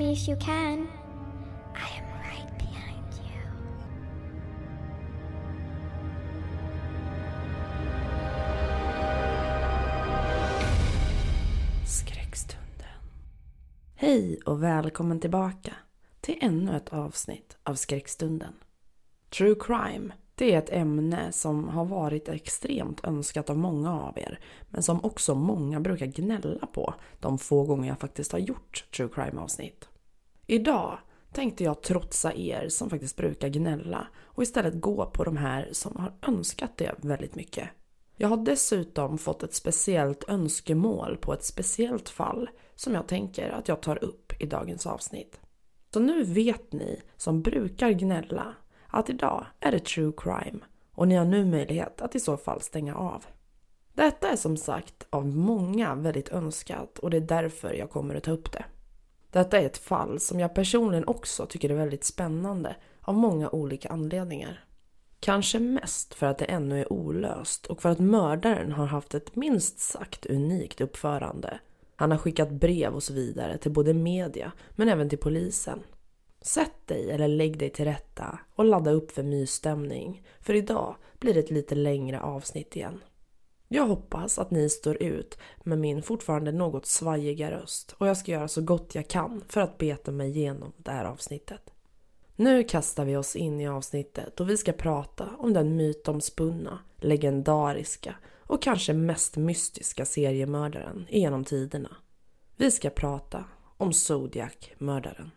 Me if you can. I am right behind you. Skräckstunden. Hej och välkommen tillbaka till ännu ett avsnitt av Skräckstunden. True crime, det är ett ämne som har varit extremt önskat av många av er, men som också många brukar gnälla på de få gånger jag faktiskt har gjort true crime avsnitt. Idag tänkte jag trotsa er som faktiskt brukar gnälla och istället gå på de här som har önskat det väldigt mycket. Jag har dessutom fått ett speciellt önskemål på ett speciellt fall som jag tänker att jag tar upp i dagens avsnitt. Så nu vet ni som brukar gnälla att idag är det true crime och ni har nu möjlighet att i så fall stänga av. Detta är som sagt av många väldigt önskat och det är därför jag kommer att ta upp det. Detta är ett fall som jag personligen också tycker är väldigt spännande av många olika anledningar. Kanske mest för att det ännu är olöst och för att mördaren har haft ett minst sagt unikt uppförande. Han har skickat brev och så vidare till både media men även till polisen. Sätt dig eller lägg dig till rätta och ladda upp för mysstämning för idag blir det ett lite längre avsnitt igen. Jag hoppas att ni står ut med min fortfarande något svajiga röst och jag ska göra så gott jag kan för att beta mig igenom det här avsnittet. Nu kastar vi oss in i avsnittet och vi ska prata om den mytomspunna, legendariska och kanske mest mystiska seriemördaren genom tiderna. Vi ska prata om Zodiac-mördaren.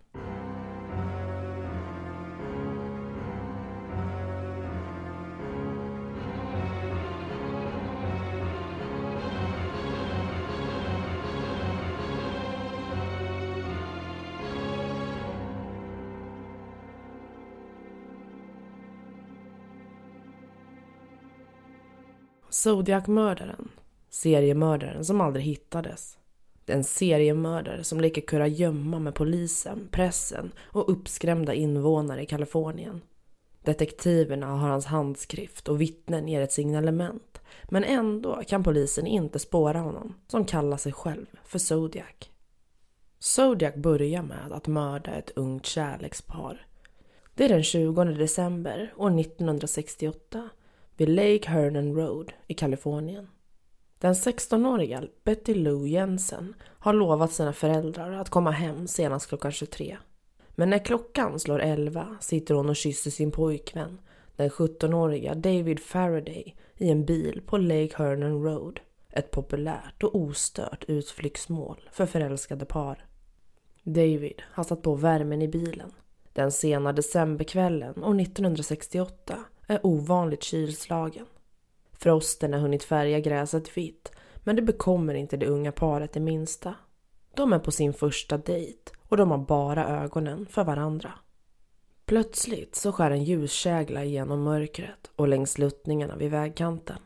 Zodiac-mördaren. Seriemördaren som aldrig hittades. Den seriemördare som leker kurragömma med polisen, pressen och uppskrämda invånare i Kalifornien. Detektiverna har hans handskrift och vittnen ger ett signalement. Men ändå kan polisen inte spåra honom, som kallar sig själv för Zodiac. Zodiac börjar med att mörda ett ungt kärlekspar. Det är den 20 december år 1968 vid Lake Hernon Road i Kalifornien. Den 16-åriga Betty Lou Jensen har lovat sina föräldrar att komma hem senast klockan 23. Men när klockan slår 11 sitter hon och kysser sin pojkvän, den 17-åriga David Faraday, i en bil på Lake Hernon Road. Ett populärt och ostört utflyktsmål för förälskade par. David har satt på värmen i bilen. Den sena decemberkvällen år 1968 är ovanligt kylslagen. Frosten har hunnit färga gräset vitt men det bekommer inte det unga paret det minsta. De är på sin första dejt och de har bara ögonen för varandra. Plötsligt så skär en ljuskägla igenom mörkret och längs sluttningarna vid vägkanten.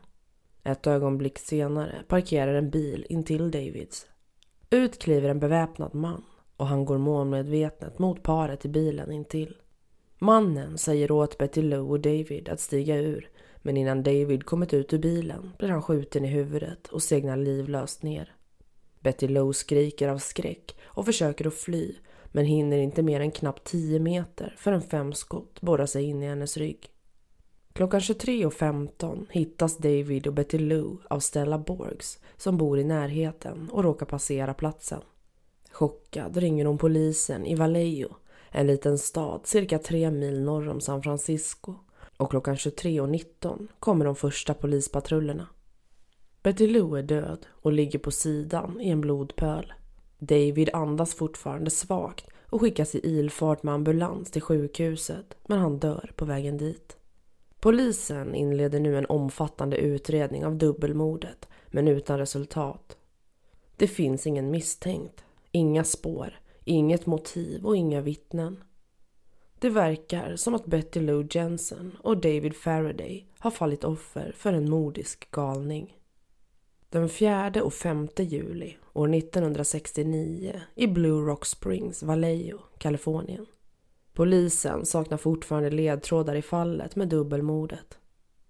Ett ögonblick senare parkerar en bil intill Davids. Ut kliver en beväpnad man och han går målmedvetet mot paret i bilen intill. Mannen säger åt Betty Lou och David att stiga ur men innan David kommit ut ur bilen blir han skjuten i huvudet och segnar livlöst ner. Betty Lou skriker av skräck och försöker att fly men hinner inte mer än knappt 10 meter förrän fem skott borrar sig in i hennes rygg. Klockan 23.15 hittas David och Betty Lou av Stella Borgs som bor i närheten och råkar passera platsen. Chockad ringer hon polisen i Vallejo, en liten stad cirka tre mil norr om San Francisco och klockan 23.19 kommer de första polispatrullerna. Betty Lou är död och ligger på sidan i en blodpöl. David andas fortfarande svagt och skickas i ilfart med ambulans till sjukhuset men han dör på vägen dit. Polisen inleder nu en omfattande utredning av dubbelmordet men utan resultat. Det finns ingen misstänkt, inga spår, inget motiv och inga vittnen. Det verkar som att Betty Lou Jensen och David Faraday har fallit offer för en mordisk galning. Den 4 och 5 juli år 1969 i Blue Rock Springs, Vallejo, Kalifornien. Polisen saknar fortfarande ledtrådar i fallet med dubbelmordet.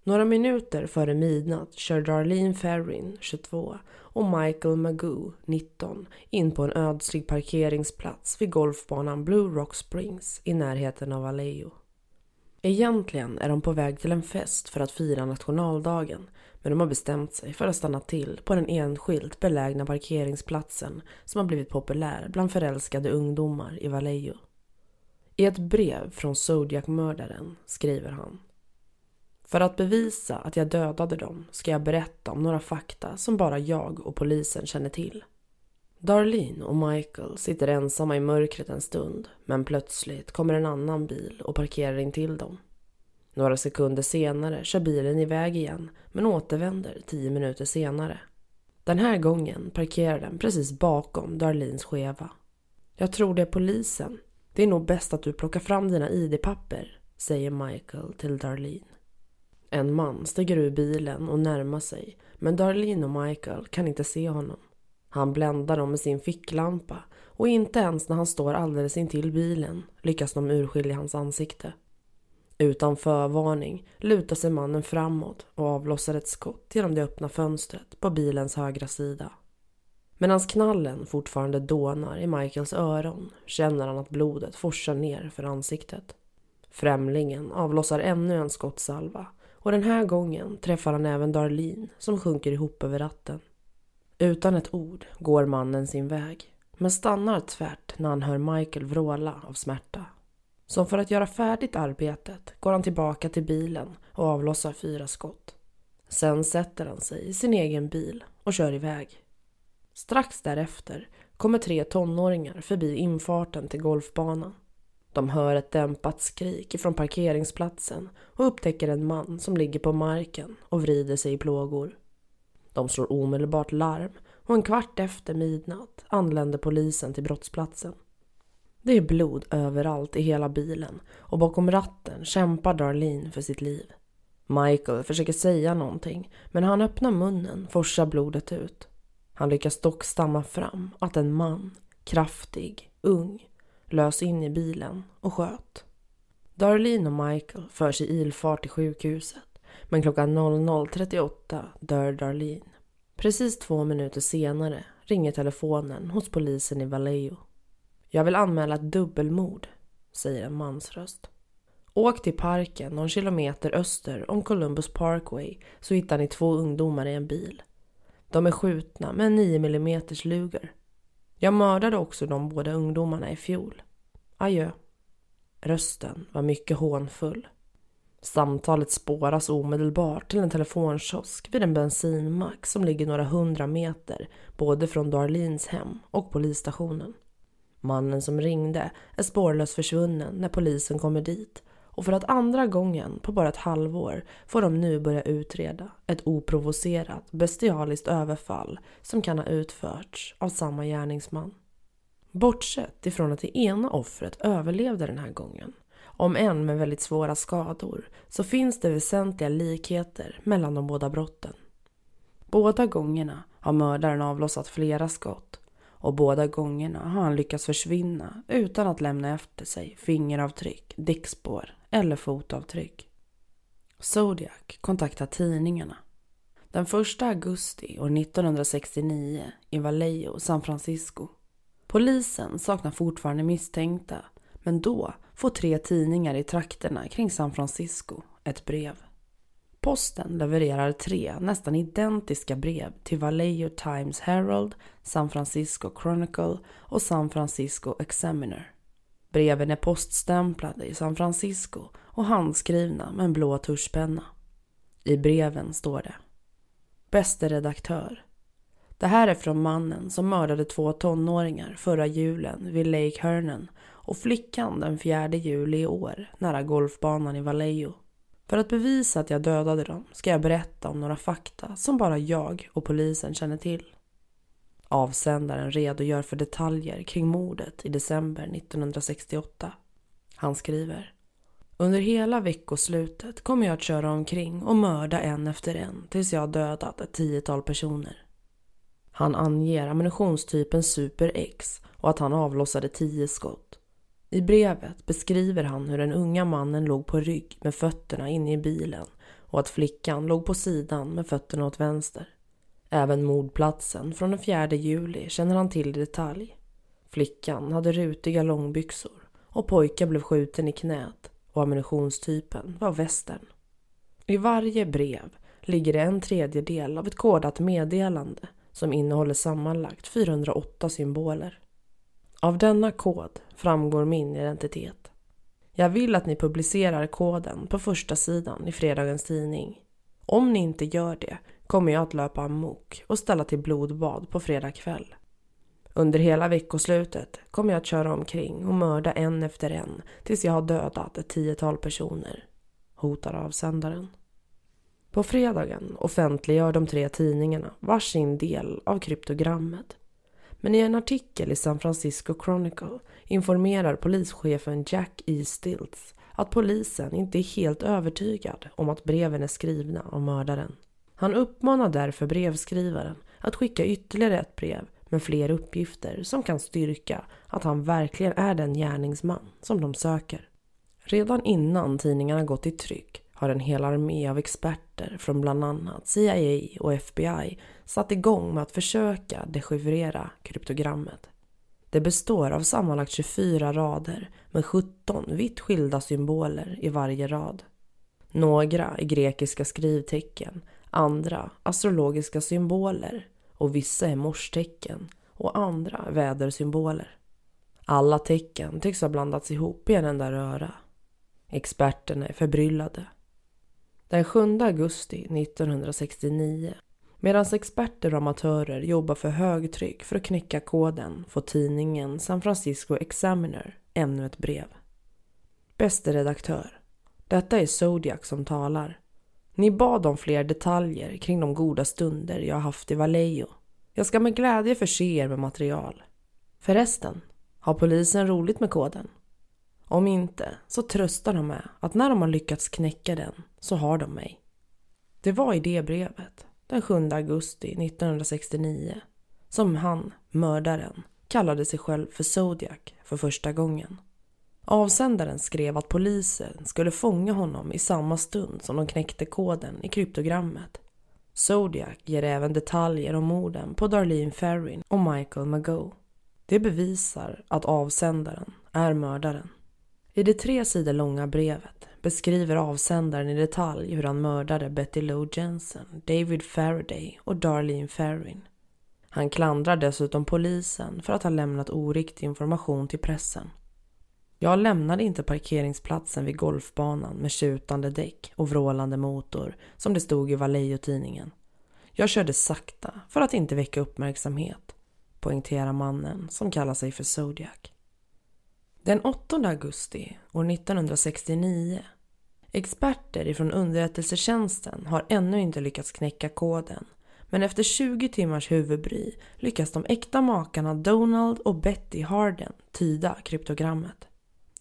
Några minuter före midnatt kör Darlene Ferrin, 22, och Michael Magoo, 19, in på en ödslig parkeringsplats vid golfbanan Blue Rock Springs i närheten av Vallejo. Egentligen är de på väg till en fest för att fira nationaldagen men de har bestämt sig för att stanna till på den enskilt belägna parkeringsplatsen som har blivit populär bland förälskade ungdomar i Vallejo. I ett brev från Zodiac-mördaren skriver han för att bevisa att jag dödade dem ska jag berätta om några fakta som bara jag och polisen känner till. Darlene och Michael sitter ensamma i mörkret en stund men plötsligt kommer en annan bil och parkerar in till dem. Några sekunder senare kör bilen iväg igen men återvänder tio minuter senare. Den här gången parkerar den precis bakom Darlins skeva. Jag tror det är polisen. Det är nog bäst att du plockar fram dina ID-papper, säger Michael till Darlene. En man stiger ur bilen och närmar sig men Darlene och Michael kan inte se honom. Han bländar dem med sin ficklampa och inte ens när han står alldeles intill bilen lyckas de urskilja hans ansikte. Utan förvarning lutar sig mannen framåt och avlossar ett skott genom det öppna fönstret på bilens högra sida. Medan knallen fortfarande dånar i Michaels öron känner han att blodet forsar ner för ansiktet. Främlingen avlossar ännu en skottsalva och den här gången träffar han även Darlene som sjunker ihop över ratten. Utan ett ord går mannen sin väg men stannar tvärt när han hör Michael vråla av smärta. Som för att göra färdigt arbetet går han tillbaka till bilen och avlossar fyra skott. Sen sätter han sig i sin egen bil och kör iväg. Strax därefter kommer tre tonåringar förbi infarten till golfbanan. De hör ett dämpat skrik ifrån parkeringsplatsen och upptäcker en man som ligger på marken och vrider sig i plågor. De slår omedelbart larm och en kvart efter midnatt anländer polisen till brottsplatsen. Det är blod överallt i hela bilen och bakom ratten kämpar Darlene för sitt liv. Michael försöker säga någonting men när han öppnar munnen forsar blodet ut. Han lyckas dock stamma fram att en man, kraftig, ung, lös in i bilen och sköt. Darlene och Michael förs i ilfart till sjukhuset men klockan 00.38 dör Darlene. Precis två minuter senare ringer telefonen hos polisen i Vallejo. Jag vill anmäla ett dubbelmord, säger en mansröst. Åk till parken någon kilometer öster om Columbus Parkway så hittar ni två ungdomar i en bil. De är skjutna med en 9 mm luger. Jag mördade också de båda ungdomarna i fjol. Adjö. Rösten var mycket hånfull. Samtalet spåras omedelbart till en telefonkiosk vid en bensinmack som ligger några hundra meter både från Darlins hem och polisstationen. Mannen som ringde är spårlöst försvunnen när polisen kommer dit och för att andra gången på bara ett halvår får de nu börja utreda ett oprovocerat bestialiskt överfall som kan ha utförts av samma gärningsman. Bortsett ifrån att det ena offret överlevde den här gången, om än med väldigt svåra skador, så finns det väsentliga likheter mellan de båda brotten. Båda gångerna har mördaren avlossat flera skott och båda gångerna har han lyckats försvinna utan att lämna efter sig fingeravtryck, däckspår eller fotavtryck. Zodiac kontaktar tidningarna. Den 1 augusti år 1969 i Vallejo, San Francisco. Polisen saknar fortfarande misstänkta men då får tre tidningar i trakterna kring San Francisco ett brev. Posten levererar tre nästan identiska brev till Vallejo Times Herald, San Francisco Chronicle och San Francisco Examiner. Breven är poststämplade i San Francisco och handskrivna med en blå tuschpenna. I breven står det Bäste redaktör. Det här är från mannen som mördade två tonåringar förra julen vid Lake Hernan och flickan den 4 juli i år nära golfbanan i Vallejo. För att bevisa att jag dödade dem ska jag berätta om några fakta som bara jag och polisen känner till. Avsändaren redogör för detaljer kring mordet i december 1968. Han skriver under hela veckoslutet kommer jag att köra omkring och mörda en efter en tills jag har dödat ett tiotal personer. Han anger ammunitionstypen Super X och att han avlossade tio skott. I brevet beskriver han hur den unga mannen låg på rygg med fötterna inne i bilen och att flickan låg på sidan med fötterna åt vänster. Även mordplatsen från den 4 juli känner han till i detalj. Flickan hade rutiga långbyxor och pojken blev skjuten i knät och ammunitionstypen var västern. I varje brev ligger det en tredjedel av ett kodat meddelande som innehåller sammanlagt 408 symboler. Av denna kod framgår min identitet. Jag vill att ni publicerar koden på första sidan i fredagens tidning. Om ni inte gör det kommer jag att löpa amok och ställa till blodbad på fredag kväll. Under hela veckoslutet kommer jag att köra omkring och mörda en efter en tills jag har dödat ett tiotal personer, hotar avsändaren. På fredagen offentliggör de tre tidningarna varsin del av kryptogrammet. Men i en artikel i San Francisco Chronicle informerar polischefen Jack E. Stilts att polisen inte är helt övertygad om att breven är skrivna av mördaren. Han uppmanar därför brevskrivaren att skicka ytterligare ett brev med fler uppgifter som kan styrka att han verkligen är den gärningsman som de söker. Redan innan tidningarna gått i tryck har en hel armé av experter från bland annat CIA och FBI satt igång med att försöka dechiffrera kryptogrammet. Det består av sammanlagt 24 rader med 17 vitt skilda symboler i varje rad. Några är grekiska skrivtecken, andra astrologiska symboler och vissa är morstecken och andra vädersymboler. Alla tecken tycks ha blandats ihop i en enda röra. Experterna är förbryllade. Den 7 augusti 1969 Medan experter och amatörer jobbar för högtryck för att knäcka koden får tidningen San Francisco Examiner ännu ett brev. Bäste redaktör. Detta är Zodiac som talar. Ni bad om fler detaljer kring de goda stunder jag haft i Vallejo. Jag ska med glädje förse er med material. Förresten, har polisen roligt med koden? Om inte, så tröstar de med att när de har lyckats knäcka den så har de mig. Det var i det brevet, den 7 augusti 1969, som han, mördaren, kallade sig själv för Zodiac för första gången. Avsändaren skrev att polisen skulle fånga honom i samma stund som de knäckte koden i kryptogrammet. Zodiac ger även detaljer om morden på Darlene Ferrin och Michael Mago. Det bevisar att avsändaren är mördaren. I det tre sidor långa brevet beskriver avsändaren i detalj hur han mördade Betty Lou Jensen, David Faraday och Darlene Ferrin. Han klandrar dessutom polisen för att ha lämnat oriktig information till pressen. Jag lämnade inte parkeringsplatsen vid golfbanan med tjutande däck och vrålande motor som det stod i Vallejo-tidningen. Jag körde sakta för att inte väcka uppmärksamhet, poängterar mannen som kallar sig för Zodiac. Den 8 augusti år 1969 Experter ifrån underrättelsetjänsten har ännu inte lyckats knäcka koden men efter 20 timmars huvudbry lyckas de äkta makarna Donald och Betty Harden tyda kryptogrammet.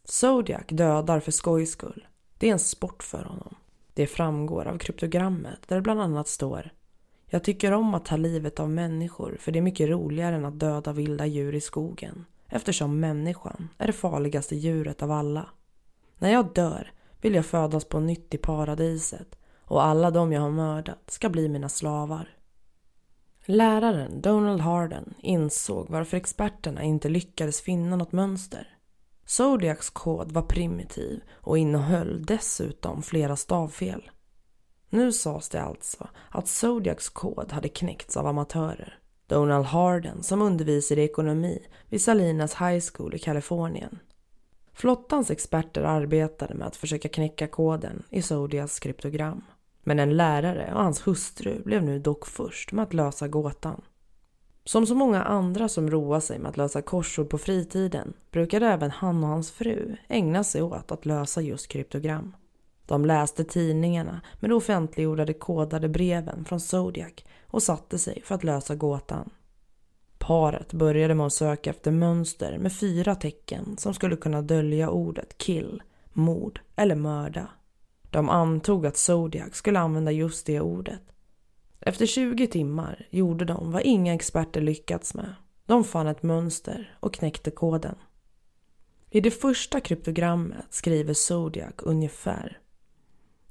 Zodiac dödar för skojs skull. Det är en sport för honom. Det framgår av kryptogrammet där det bland annat står Jag tycker om att ta livet av människor för det är mycket roligare än att döda vilda djur i skogen eftersom människan är det farligaste djuret av alla. När jag dör vill jag födas på nytt i paradiset och alla de jag har mördat ska bli mina slavar. Läraren Donald Harden insåg varför experterna inte lyckades finna något mönster. Zodiacs kod var primitiv och innehöll dessutom flera stavfel. Nu sades det alltså att Zodiacs kod hade knäckts av amatörer. Donald Harden som undervisade i ekonomi vid Salinas High School i Kalifornien. Flottans experter arbetade med att försöka knäcka koden i Zodiacs kryptogram. Men en lärare och hans hustru blev nu dock först med att lösa gåtan. Som så många andra som roar sig med att lösa korsord på fritiden brukade även han och hans fru ägna sig åt att lösa just kryptogram. De läste tidningarna med de offentliggjorda kodade breven från Zodiac och satte sig för att lösa gåtan. Paret började med att söka efter mönster med fyra tecken som skulle kunna dölja ordet kill, mord eller mörda. De antog att Zodiac skulle använda just det ordet. Efter 20 timmar gjorde de vad inga experter lyckats med. De fann ett mönster och knäckte koden. I det första kryptogrammet skriver Zodiac ungefär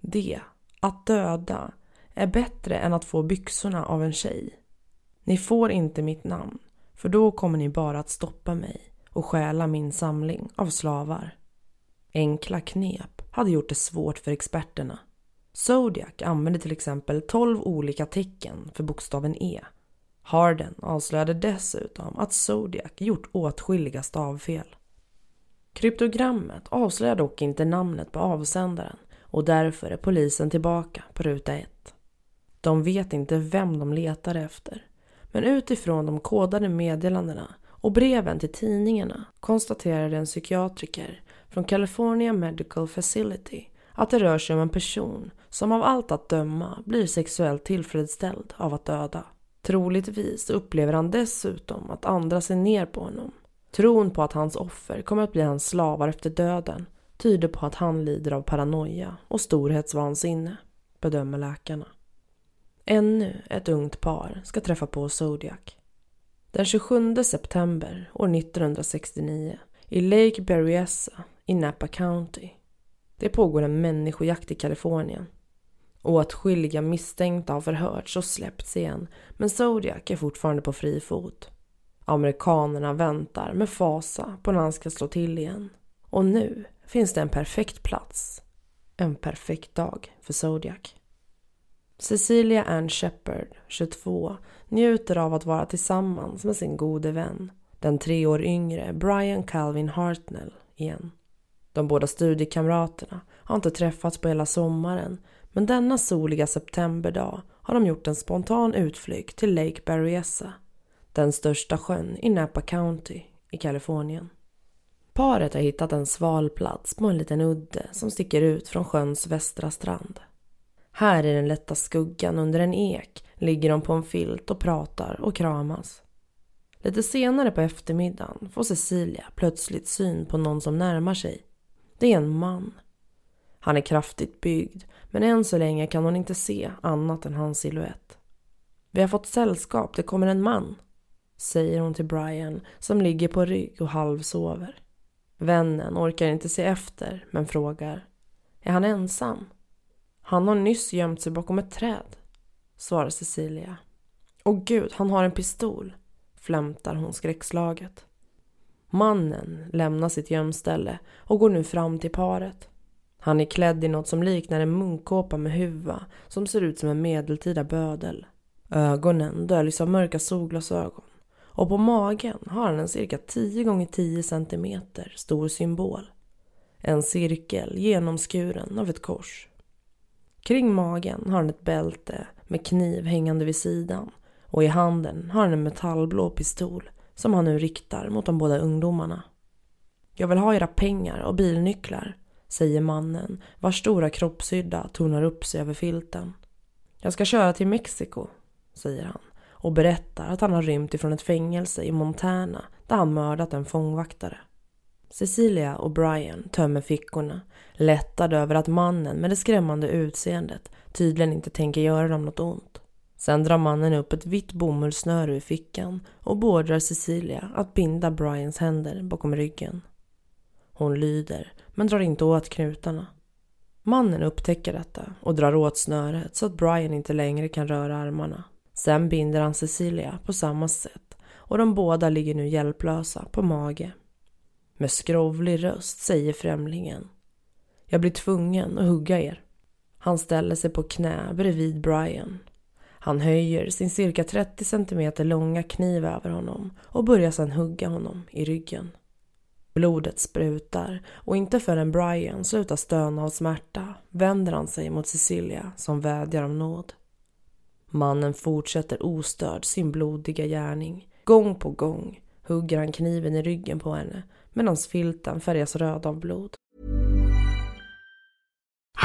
Det, att döda, är bättre än att få byxorna av en tjej. Ni får inte mitt namn, för då kommer ni bara att stoppa mig och stjäla min samling av slavar. Enkla knep hade gjort det svårt för experterna. Zodiac använde till exempel 12 olika tecken för bokstaven E. Harden avslöjade dessutom att Zodiac gjort åtskilliga stavfel. Kryptogrammet avslöjar dock inte namnet på avsändaren och därför är polisen tillbaka på ruta 1. De vet inte vem de letar efter. Men utifrån de kodade meddelandena och breven till tidningarna konstaterade en psykiatriker från California Medical Facility att det rör sig om en person som av allt att döma blir sexuellt tillfredsställd av att döda. Troligtvis upplever han dessutom att andra ser ner på honom. Tron på att hans offer kommer att bli hans slavar efter döden tyder på att han lider av paranoia och storhetsvansinne, bedömer läkarna. Ännu ett ungt par ska träffa på Zodiac. Den 27 september år 1969 i Lake Berryessa i Napa County. Det pågår en människojakt i Kalifornien. Åtskilliga misstänkta har förhörts och släppts igen men Zodiac är fortfarande på fri fot. Amerikanerna väntar med fasa på när han ska slå till igen. Och nu finns det en perfekt plats. En perfekt dag för Zodiac. Cecilia Ann Shepard, 22, njuter av att vara tillsammans med sin gode vän, den tre år yngre Brian Calvin Hartnell, igen. De båda studiekamraterna har inte träffats på hela sommaren men denna soliga septemberdag har de gjort en spontan utflykt till Lake Berryessa, den största sjön i Napa County i Kalifornien. Paret har hittat en sval plats på en liten udde som sticker ut från sjöns västra strand. Här i den lätta skuggan under en ek ligger de på en filt och pratar och kramas. Lite senare på eftermiddagen får Cecilia plötsligt syn på någon som närmar sig. Det är en man. Han är kraftigt byggd men än så länge kan hon inte se annat än hans silhuett. Vi har fått sällskap, det kommer en man, säger hon till Brian som ligger på rygg och halvsover. Vännen orkar inte se efter men frågar. Är han ensam? Han har nyss gömt sig bakom ett träd, svarar Cecilia. Åh gud, han har en pistol, flämtar hon skräckslaget. Mannen lämnar sitt gömställe och går nu fram till paret. Han är klädd i något som liknar en munkkåpa med huva som ser ut som en medeltida bödel. Ögonen döljs av mörka solglasögon och på magen har han en cirka 10 gånger 10 cm stor symbol. En cirkel genomskuren av ett kors. Kring magen har han ett bälte med kniv hängande vid sidan och i handen har han en metallblå pistol som han nu riktar mot de båda ungdomarna. Jag vill ha era pengar och bilnycklar, säger mannen vars stora kroppshydda tornar upp sig över filten. Jag ska köra till Mexiko, säger han och berättar att han har rymt ifrån ett fängelse i Montana där han mördat en fångvaktare. Cecilia och Brian tömmer fickorna, lättade över att mannen med det skrämmande utseendet tydligen inte tänker göra dem något ont. Sen drar mannen upp ett vitt bomullssnöre ur fickan och beordrar Cecilia att binda Brians händer bakom ryggen. Hon lyder, men drar inte åt knutarna. Mannen upptäcker detta och drar åt snöret så att Brian inte längre kan röra armarna. Sen binder han Cecilia på samma sätt och de båda ligger nu hjälplösa på mage. Med skrovlig röst säger främlingen. Jag blir tvungen att hugga er. Han ställer sig på knä bredvid Brian. Han höjer sin cirka 30 centimeter långa kniv över honom och börjar sedan hugga honom i ryggen. Blodet sprutar och inte förrän Brian slutar stöna av smärta vänder han sig mot Cecilia som vädjar om nåd. Mannen fortsätter ostörd sin blodiga gärning. Gång på gång hugger han kniven i ryggen på henne medan filten färgas röd av blod.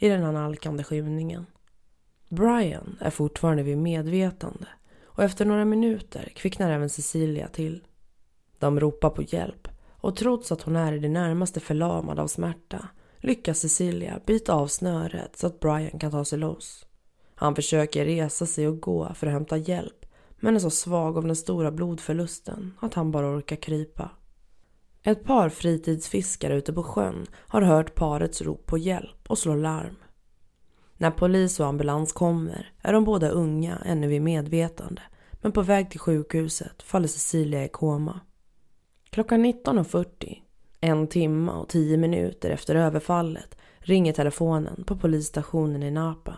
i den analkande skymningen. Brian är fortfarande vid medvetande och efter några minuter kvicknar även Cecilia till. De ropar på hjälp och trots att hon är i det närmaste förlamad av smärta lyckas Cecilia bita av snöret så att Brian kan ta sig loss. Han försöker resa sig och gå för att hämta hjälp men är så svag av den stora blodförlusten att han bara orkar krypa. Ett par fritidsfiskare ute på sjön har hört parets rop på hjälp och slår larm. När polis och ambulans kommer är de båda unga ännu vid medvetande men på väg till sjukhuset faller Cecilia i koma. Klockan 19.40, en timme och tio minuter efter överfallet, ringer telefonen på polisstationen i Napa.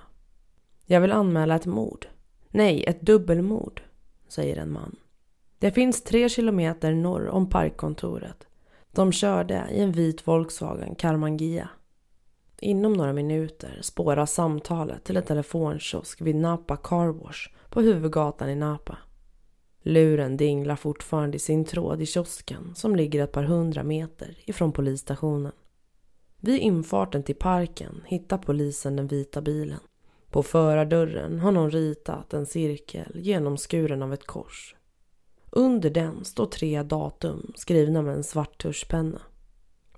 Jag vill anmäla ett mord. Nej, ett dubbelmord, säger en man. Det finns tre kilometer norr om parkkontoret. De körde i en vit Volkswagen Karmangia. Inom några minuter spårar samtalet till en telefonkiosk vid Napa Car Wash på huvudgatan i Napa. Luren dinglar fortfarande i sin tråd i kiosken som ligger ett par hundra meter ifrån polisstationen. Vid infarten till parken hittar polisen den vita bilen. På förardörren har någon ritat en cirkel genomskuren av ett kors. Under den står tre datum skrivna med en svart tuschpenna.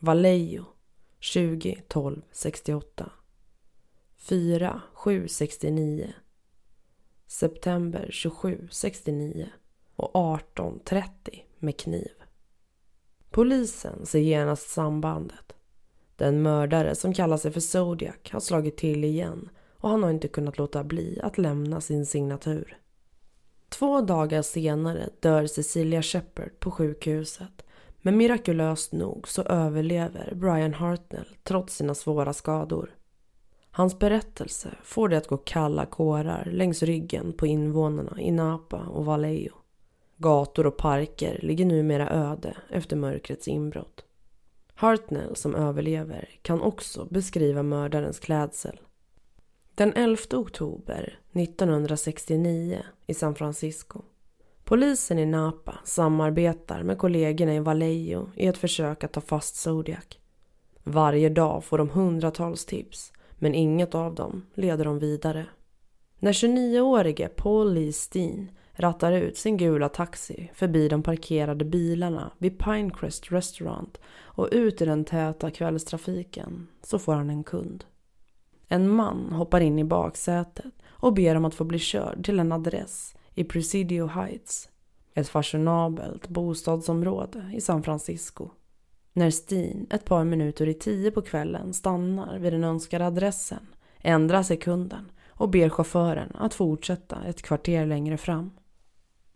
Vallejo 20 12 68 4 7 69 September 27 69 och 18 30 med kniv. Polisen ser genast sambandet. Den mördare som kallar sig för Zodiac har slagit till igen och han har inte kunnat låta bli att lämna sin signatur. Två dagar senare dör Cecilia Shepard på sjukhuset. Men mirakulöst nog så överlever Brian Hartnell trots sina svåra skador. Hans berättelse får det att gå kalla kårar längs ryggen på invånarna i Napa och Vallejo. Gator och parker ligger numera öde efter mörkrets inbrott. Hartnell som överlever kan också beskriva mördarens klädsel. Den 11 oktober 1969 i San Francisco. Polisen i Napa samarbetar med kollegorna i Vallejo i ett försök att ta fast Zodiac. Varje dag får de hundratals tips, men inget av dem leder dem vidare. När 29-årige Paul Lee Steen rattar ut sin gula taxi förbi de parkerade bilarna vid Pinecrest Restaurant och ut i den täta kvällstrafiken så får han en kund. En man hoppar in i baksätet och ber om att få bli körd till en adress i Presidio Heights. Ett fashionabelt bostadsområde i San Francisco. När Steen ett par minuter i tio på kvällen stannar vid den önskade adressen ändrar sig kunden och ber chauffören att fortsätta ett kvarter längre fram.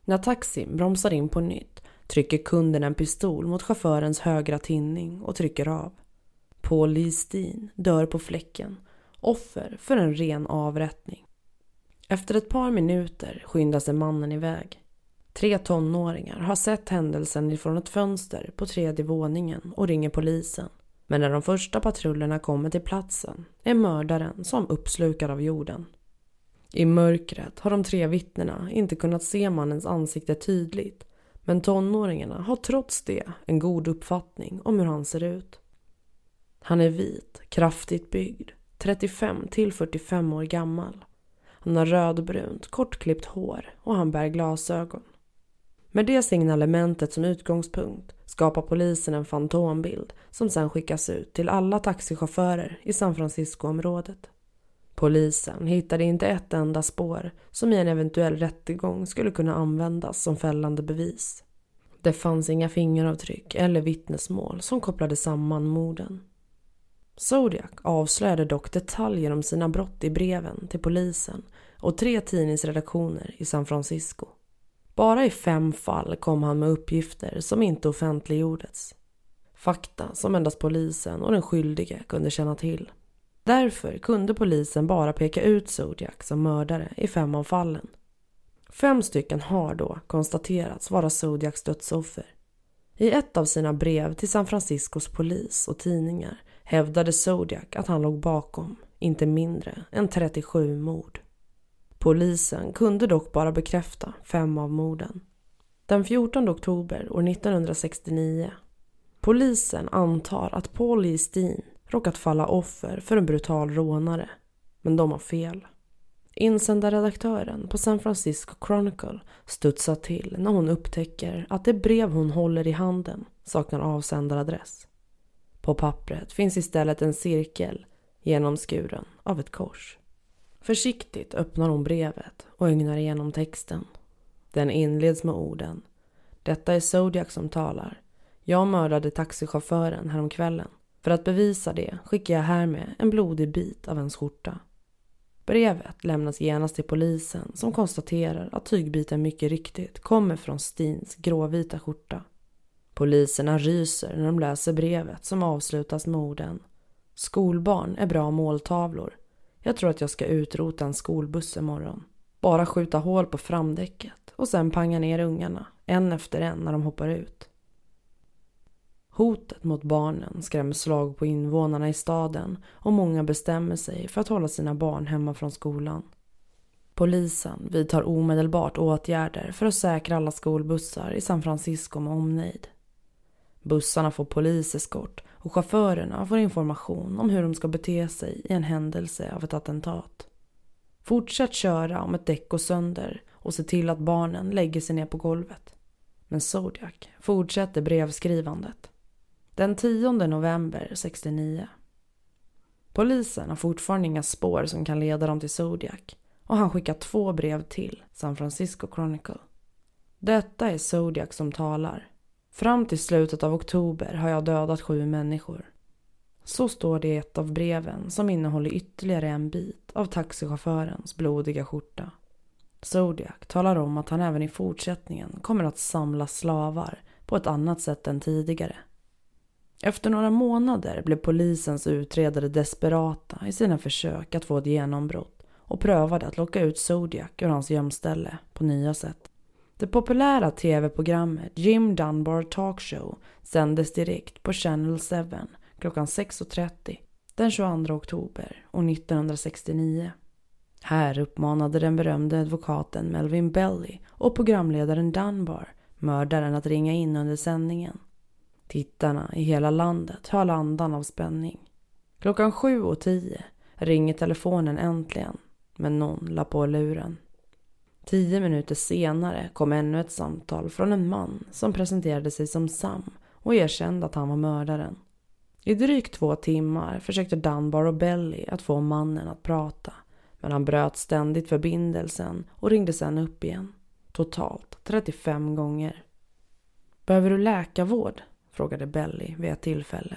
När taxin bromsar in på nytt trycker kunden en pistol mot chaufförens högra tinning och trycker av. Paul Lee Steen dör på fläcken offer för en ren avrättning. Efter ett par minuter skyndar sig mannen iväg. Tre tonåringar har sett händelsen ifrån ett fönster på tredje våningen och ringer polisen. Men när de första patrullerna kommer till platsen är mördaren som uppslukad av jorden. I mörkret har de tre vittnena inte kunnat se mannens ansikte tydligt men tonåringarna har trots det en god uppfattning om hur han ser ut. Han är vit, kraftigt byggd, 35 till 45 år gammal. Han har rödbrunt, kortklippt hår och han bär glasögon. Med det signalementet som utgångspunkt skapar polisen en fantombild som sedan skickas ut till alla taxichaufförer i San Francisco-området. Polisen hittade inte ett enda spår som i en eventuell rättegång skulle kunna användas som fällande bevis. Det fanns inga fingeravtryck eller vittnesmål som kopplade samman morden. Zodiac avslöjade dock detaljer om sina brott i breven till polisen och tre tidningsredaktioner i San Francisco. Bara i fem fall kom han med uppgifter som inte offentliggjordes. Fakta som endast polisen och den skyldige kunde känna till. Därför kunde polisen bara peka ut Zodiac som mördare i fem av fallen. Fem stycken har då konstaterats vara Zodiacs dödsoffer. I ett av sina brev till San Franciscos polis och tidningar hävdade Zodiac att han låg bakom inte mindre än 37 mord. Polisen kunde dock bara bekräfta fem av morden. Den 14 oktober år 1969. Polisen antar att Paul Lee Steen råkat falla offer för en brutal rånare. Men de har fel. Insändarredaktören på San Francisco Chronicle studsar till när hon upptäcker att det brev hon håller i handen saknar avsändaradress. På pappret finns istället en cirkel genomskuren av ett kors. Försiktigt öppnar hon brevet och ögnar igenom texten. Den inleds med orden Detta är Zodiac som talar. Jag mördade taxichauffören häromkvällen. För att bevisa det skickar jag härmed en blodig bit av en skjorta. Brevet lämnas genast till polisen som konstaterar att tygbiten mycket riktigt kommer från Stins gråvita skjorta. Poliserna ryser när de läser brevet som avslutas med orden Skolbarn är bra måltavlor. Jag tror att jag ska utrota en skolbuss imorgon. Bara skjuta hål på framdäcket och sen panga ner ungarna, en efter en när de hoppar ut. Hotet mot barnen skrämmer slag på invånarna i staden och många bestämmer sig för att hålla sina barn hemma från skolan. Polisen vidtar omedelbart åtgärder för att säkra alla skolbussar i San Francisco med omnejd. Bussarna får poliseskort och chaufförerna får information om hur de ska bete sig i en händelse av ett attentat. Fortsätt köra om ett däck går sönder och se till att barnen lägger sig ner på golvet. Men Zodiac fortsätter brevskrivandet. Den 10 november 69. Polisen har fortfarande inga spår som kan leda dem till Zodiac och han skickar två brev till San Francisco Chronicle. Detta är Zodiac som talar. Fram till slutet av oktober har jag dödat sju människor. Så står det i ett av breven som innehåller ytterligare en bit av taxichaufförens blodiga skjorta. Zodiac talar om att han även i fortsättningen kommer att samla slavar på ett annat sätt än tidigare. Efter några månader blev polisens utredare desperata i sina försök att få ett genombrott och prövade att locka ut Zodiac ur hans gömställe på nya sätt. Det populära tv-programmet Jim Dunbar Talk Show sändes direkt på Channel 7 klockan 6.30 den 22 oktober år 1969. Här uppmanade den berömde advokaten Melvin Belly och programledaren Dunbar mördaren att ringa in under sändningen. Tittarna i hela landet höll andan av spänning. Klockan sju och tio ringer telefonen äntligen, men någon la på luren. Tio minuter senare kom ännu ett samtal från en man som presenterade sig som Sam och erkände att han var mördaren. I drygt två timmar försökte Dunbar och Belly att få mannen att prata men han bröt ständigt förbindelsen och ringde sen upp igen. Totalt 35 gånger. Behöver du läkarvård? frågade Belly vid ett tillfälle.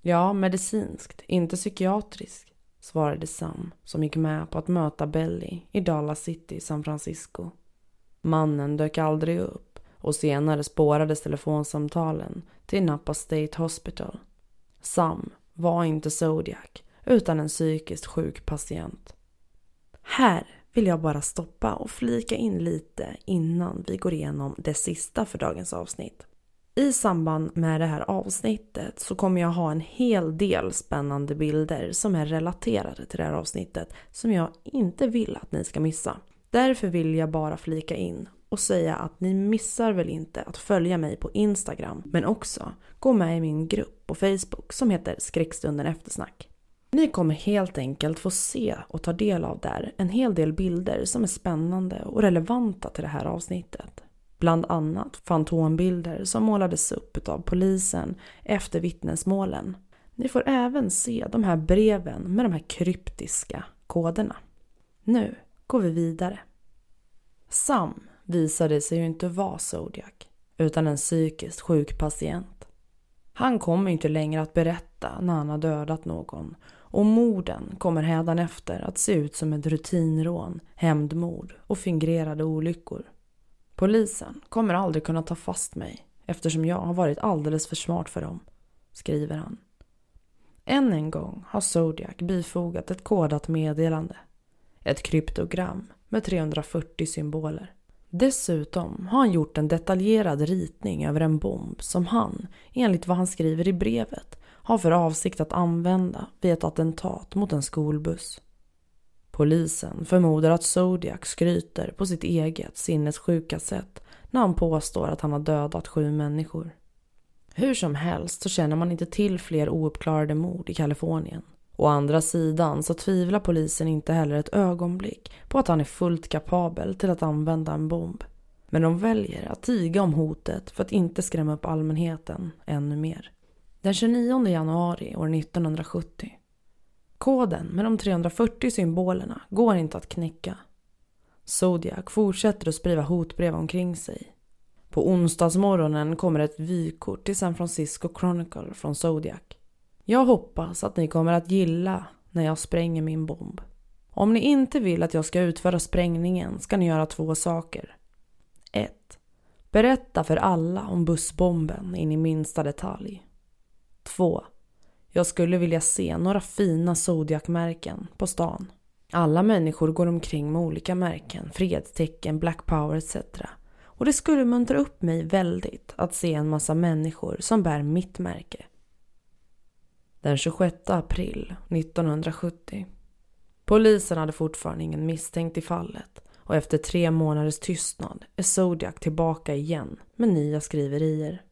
Ja, medicinskt, inte psykiatrisk svarade Sam som gick med på att möta Belly i Dallas City, San Francisco. Mannen dök aldrig upp och senare spårades telefonsamtalen till Napa State Hospital. Sam var inte Zodiac utan en psykiskt sjuk patient. Här vill jag bara stoppa och flika in lite innan vi går igenom det sista för dagens avsnitt. I samband med det här avsnittet så kommer jag ha en hel del spännande bilder som är relaterade till det här avsnittet som jag inte vill att ni ska missa. Därför vill jag bara flika in och säga att ni missar väl inte att följa mig på Instagram men också gå med i min grupp på Facebook som heter Skräckstunden eftersnack. Ni kommer helt enkelt få se och ta del av där en hel del bilder som är spännande och relevanta till det här avsnittet. Bland annat fantombilder som målades upp av polisen efter vittnesmålen. Ni får även se de här breven med de här kryptiska koderna. Nu går vi vidare. Sam visade sig ju inte vara Zodiac utan en psykiskt sjuk patient. Han kommer inte längre att berätta när han har dödat någon och morden kommer hädanefter att se ut som ett rutinrån, hämndmord och fingrerade olyckor. Polisen kommer aldrig kunna ta fast mig eftersom jag har varit alldeles för smart för dem, skriver han. Än en gång har Zodiac bifogat ett kodat meddelande. Ett kryptogram med 340 symboler. Dessutom har han gjort en detaljerad ritning över en bomb som han, enligt vad han skriver i brevet, har för avsikt att använda vid ett attentat mot en skolbuss. Polisen förmodar att Zodiac skryter på sitt eget sinnessjuka sätt när han påstår att han har dödat sju människor. Hur som helst så känner man inte till fler ouppklarade mord i Kalifornien. Å andra sidan så tvivlar polisen inte heller ett ögonblick på att han är fullt kapabel till att använda en bomb. Men de väljer att tiga om hotet för att inte skrämma upp allmänheten ännu mer. Den 29 januari år 1970. Koden med de 340 symbolerna går inte att knäcka. Zodiac fortsätter att sprida hotbrev omkring sig. På onsdagsmorgonen kommer ett vykort till San Francisco Chronicle från Zodiac. Jag hoppas att ni kommer att gilla när jag spränger min bomb. Om ni inte vill att jag ska utföra sprängningen ska ni göra två saker. 1. Berätta för alla om bussbomben in i minsta detalj. 2. Jag skulle vilja se några fina Zodiac-märken på stan. Alla människor går omkring med olika märken, fredstecken, black power etc. Och det skulle muntra upp mig väldigt att se en massa människor som bär mitt märke. Den 26 april 1970. Polisen hade fortfarande ingen misstänkt i fallet och efter tre månaders tystnad är Zodiac tillbaka igen med nya skriverier.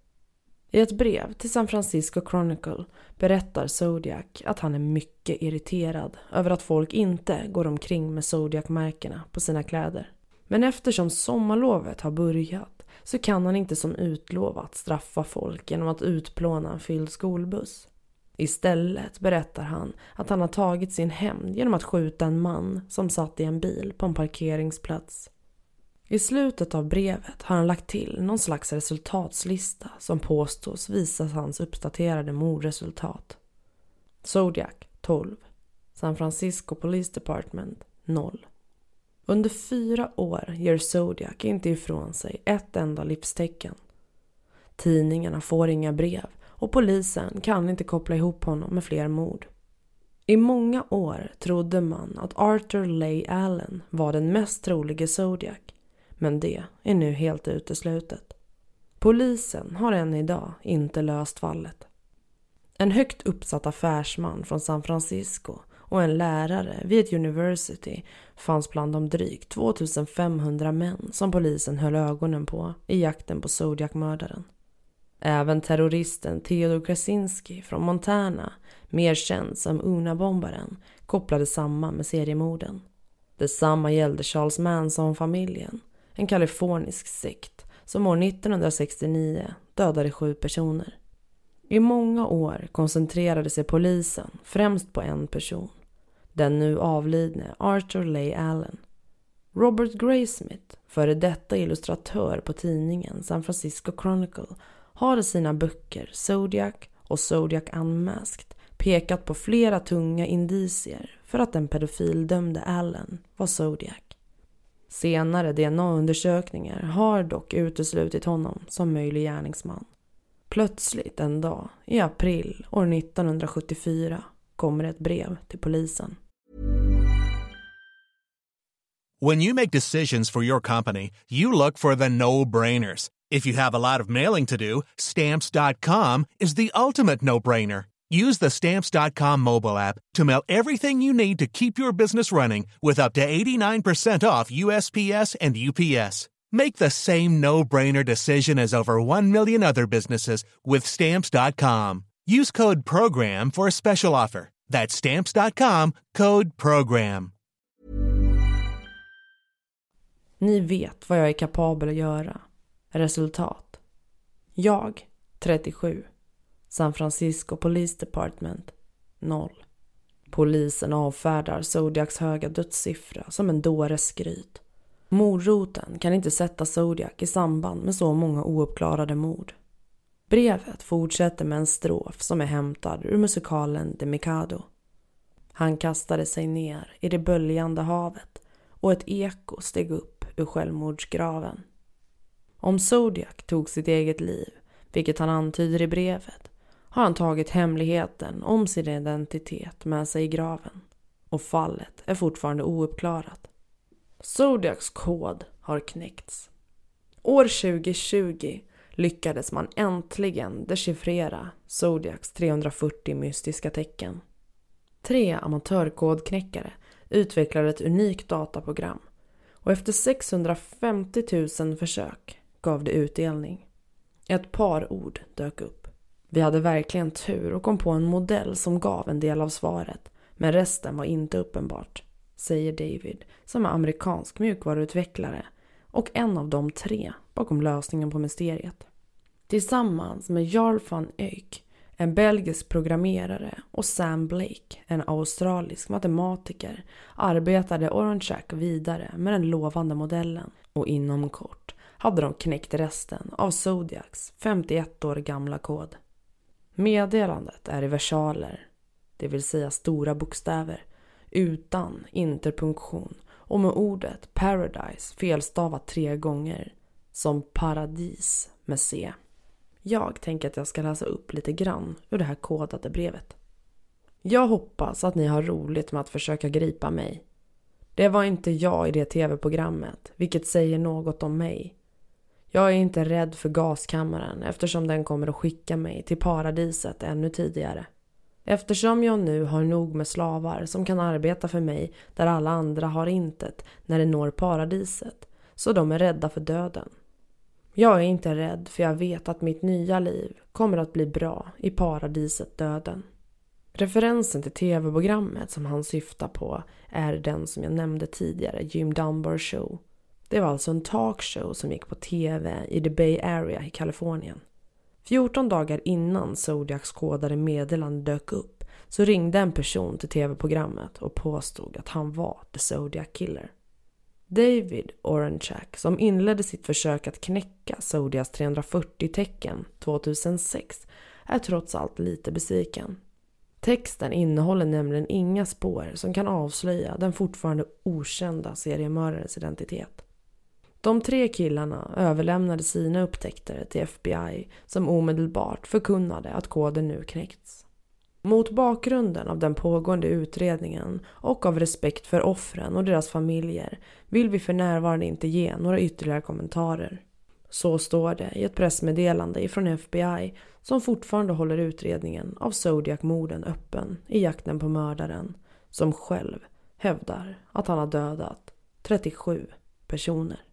I ett brev till San Francisco Chronicle berättar Zodiac att han är mycket irriterad över att folk inte går omkring med Zodiac-märkena på sina kläder. Men eftersom sommarlovet har börjat så kan han inte som utlovat straffa folk genom att utplåna en fylld skolbuss. Istället berättar han att han har tagit sin hämnd genom att skjuta en man som satt i en bil på en parkeringsplats. I slutet av brevet har han lagt till någon slags resultatslista som påstås visa hans uppdaterade mordresultat. Zodiac 12. San Francisco Police Department 0. Under fyra år ger Zodiac inte ifrån sig ett enda livstecken. Tidningarna får inga brev och polisen kan inte koppla ihop honom med fler mord. I många år trodde man att Arthur Leigh Allen var den mest trolige Zodiac men det är nu helt uteslutet. Polisen har än idag inte löst fallet. En högt uppsatt affärsman från San Francisco och en lärare vid ett university fanns bland de drygt 2500 män som polisen höll ögonen på i jakten på Zodiac-mördaren. Även terroristen Theodor Krasinski från Montana, mer känd som Una-bombaren, kopplades samman med seriemorden. Detsamma gällde Charles Manson-familjen en kalifornisk sekt som år 1969 dödade sju personer. I många år koncentrerade sig polisen främst på en person. Den nu avlidne Arthur Leigh Allen. Robert Graysmith, före detta illustratör på tidningen San Francisco Chronicle, har i sina böcker Zodiac och Zodiac Unmasked pekat på flera tunga indicier för att den pedofildömde Allen var Zodiac. Senare DNA-undersökningar har dock uteslutit honom som möjlig gärningsman. Plötsligt en dag i april år 1974 kommer ett brev till polisen. When you make decisions for your company, you look for the no-brainers. If you have a lot of mailing to do, stamps.com is the ultimate no-brainer. Use the stamps.com mobile app to mail everything you need to keep your business running with up to 89% off USPS and UPS. Make the same no-brainer decision as over 1 million other businesses with stamps.com. Use code program for a special offer. That's stamps.com, code program. Ni vet vad jag är kapabel att göra. Resultat. Jag, 37. San Francisco Police Department, 0. Polisen avfärdar Zodiacs höga dödssiffra som en dåres skryt. Mordroten kan inte sätta Zodiac i samband med så många ouppklarade mord. Brevet fortsätter med en strof som är hämtad ur musikalen The Mikado. Han kastade sig ner i det böljande havet och ett eko steg upp ur självmordsgraven. Om Zodiac tog sitt eget liv, vilket han antyder i brevet, har han tagit hemligheten om sin identitet med sig i graven. Och fallet är fortfarande ouppklarat. Zodiacs kod har knäckts. År 2020 lyckades man äntligen dechiffrera Zodiacs 340 mystiska tecken. Tre amatörkodknäckare utvecklade ett unikt dataprogram och efter 650 000 försök gav det utdelning. Ett par ord dök upp. Vi hade verkligen tur och kom på en modell som gav en del av svaret, men resten var inte uppenbart, säger David som är amerikansk mjukvaruutvecklare och en av de tre bakom lösningen på mysteriet. Tillsammans med Jarl van Eyck, en belgisk programmerare och Sam Blake, en australisk matematiker, arbetade Oronchak vidare med den lovande modellen och inom kort hade de knäckt resten av Zodiacs 51 år gamla kod. Meddelandet är i versaler, det vill säga stora bokstäver, utan interpunktion och med ordet paradise felstavat tre gånger, som paradis med C. Jag tänker att jag ska läsa upp lite grann ur det här kodade brevet. Jag hoppas att ni har roligt med att försöka gripa mig. Det var inte jag i det tv-programmet, vilket säger något om mig. Jag är inte rädd för gaskammaren eftersom den kommer att skicka mig till paradiset ännu tidigare. Eftersom jag nu har nog med slavar som kan arbeta för mig där alla andra har intet när de når paradiset, så de är rädda för döden. Jag är inte rädd för jag vet att mitt nya liv kommer att bli bra i paradiset döden. Referensen till tv-programmet som han syftar på är den som jag nämnde tidigare, Jim Dunbar Show. Det var alltså en talkshow som gick på tv i the Bay Area i Kalifornien. 14 dagar innan Zodiacs kodade meddelande dök upp så ringde en person till tv-programmet och påstod att han var The Zodiac Killer. David Oranchak, som inledde sitt försök att knäcka Zodiacs 340 tecken 2006, är trots allt lite besviken. Texten innehåller nämligen inga spår som kan avslöja den fortfarande okända seriemördarens identitet. De tre killarna överlämnade sina upptäckter till FBI som omedelbart förkunnade att koden nu knäckts. Mot bakgrunden av den pågående utredningen och av respekt för offren och deras familjer vill vi för närvarande inte ge några ytterligare kommentarer. Så står det i ett pressmeddelande ifrån FBI som fortfarande håller utredningen av Zodiac-morden öppen i jakten på mördaren som själv hävdar att han har dödat 37 personer.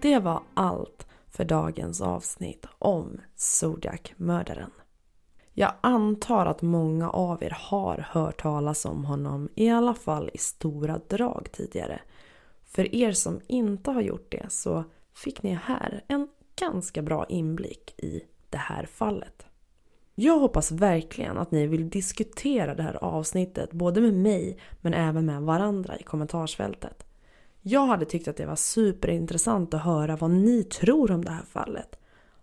Det var allt för dagens avsnitt om Zodiac-mördaren. Jag antar att många av er har hört talas om honom, i alla fall i stora drag tidigare. För er som inte har gjort det så fick ni här en ganska bra inblick i det här fallet. Jag hoppas verkligen att ni vill diskutera det här avsnittet både med mig men även med varandra i kommentarsfältet. Jag hade tyckt att det var superintressant att höra vad ni tror om det här fallet.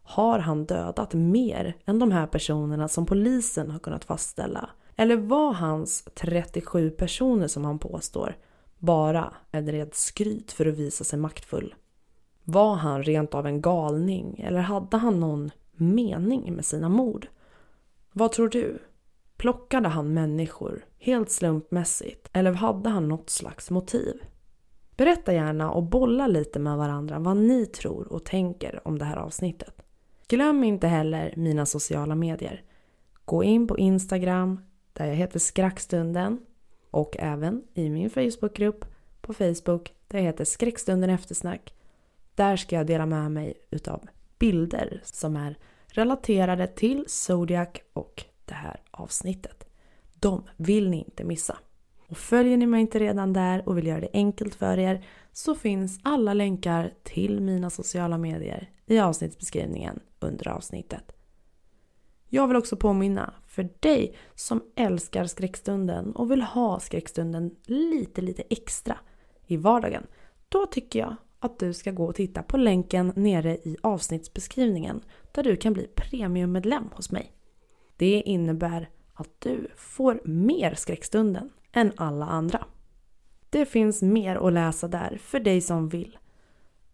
Har han dödat mer än de här personerna som polisen har kunnat fastställa? Eller var hans 37 personer som han påstår bara en rent skryt för att visa sig maktfull? Var han rent av en galning eller hade han någon mening med sina mord? Vad tror du? Plockade han människor helt slumpmässigt eller hade han något slags motiv? Berätta gärna och bolla lite med varandra vad ni tror och tänker om det här avsnittet. Glöm inte heller mina sociala medier. Gå in på Instagram där jag heter Skräckstunden och även i min Facebookgrupp på Facebook där jag heter Skräckstunden eftersnack. Där ska jag dela med mig utav bilder som är relaterade till Zodiac och det här avsnittet. De vill ni inte missa. Och följer ni mig inte redan där och vill göra det enkelt för er så finns alla länkar till mina sociala medier i avsnittsbeskrivningen under avsnittet. Jag vill också påminna för dig som älskar skräckstunden och vill ha skräckstunden lite, lite extra i vardagen. Då tycker jag att du ska gå och titta på länken nere i avsnittsbeskrivningen där du kan bli premiummedlem hos mig. Det innebär att du får mer skräckstunden än alla andra. Det finns mer att läsa där för dig som vill.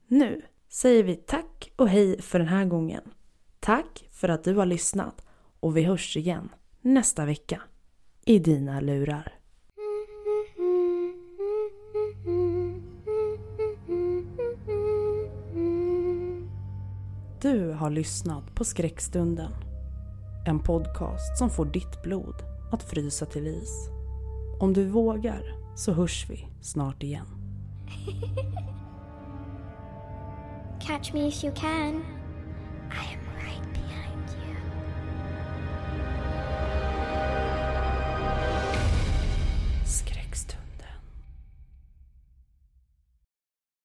Nu säger vi tack och hej för den här gången. Tack för att du har lyssnat och vi hörs igen nästa vecka i dina lurar. Du har lyssnat på Skräckstunden. En podcast som får ditt blod att frysa till is. Om du vågar så hörs vi snart igen. Catch me if you can. I am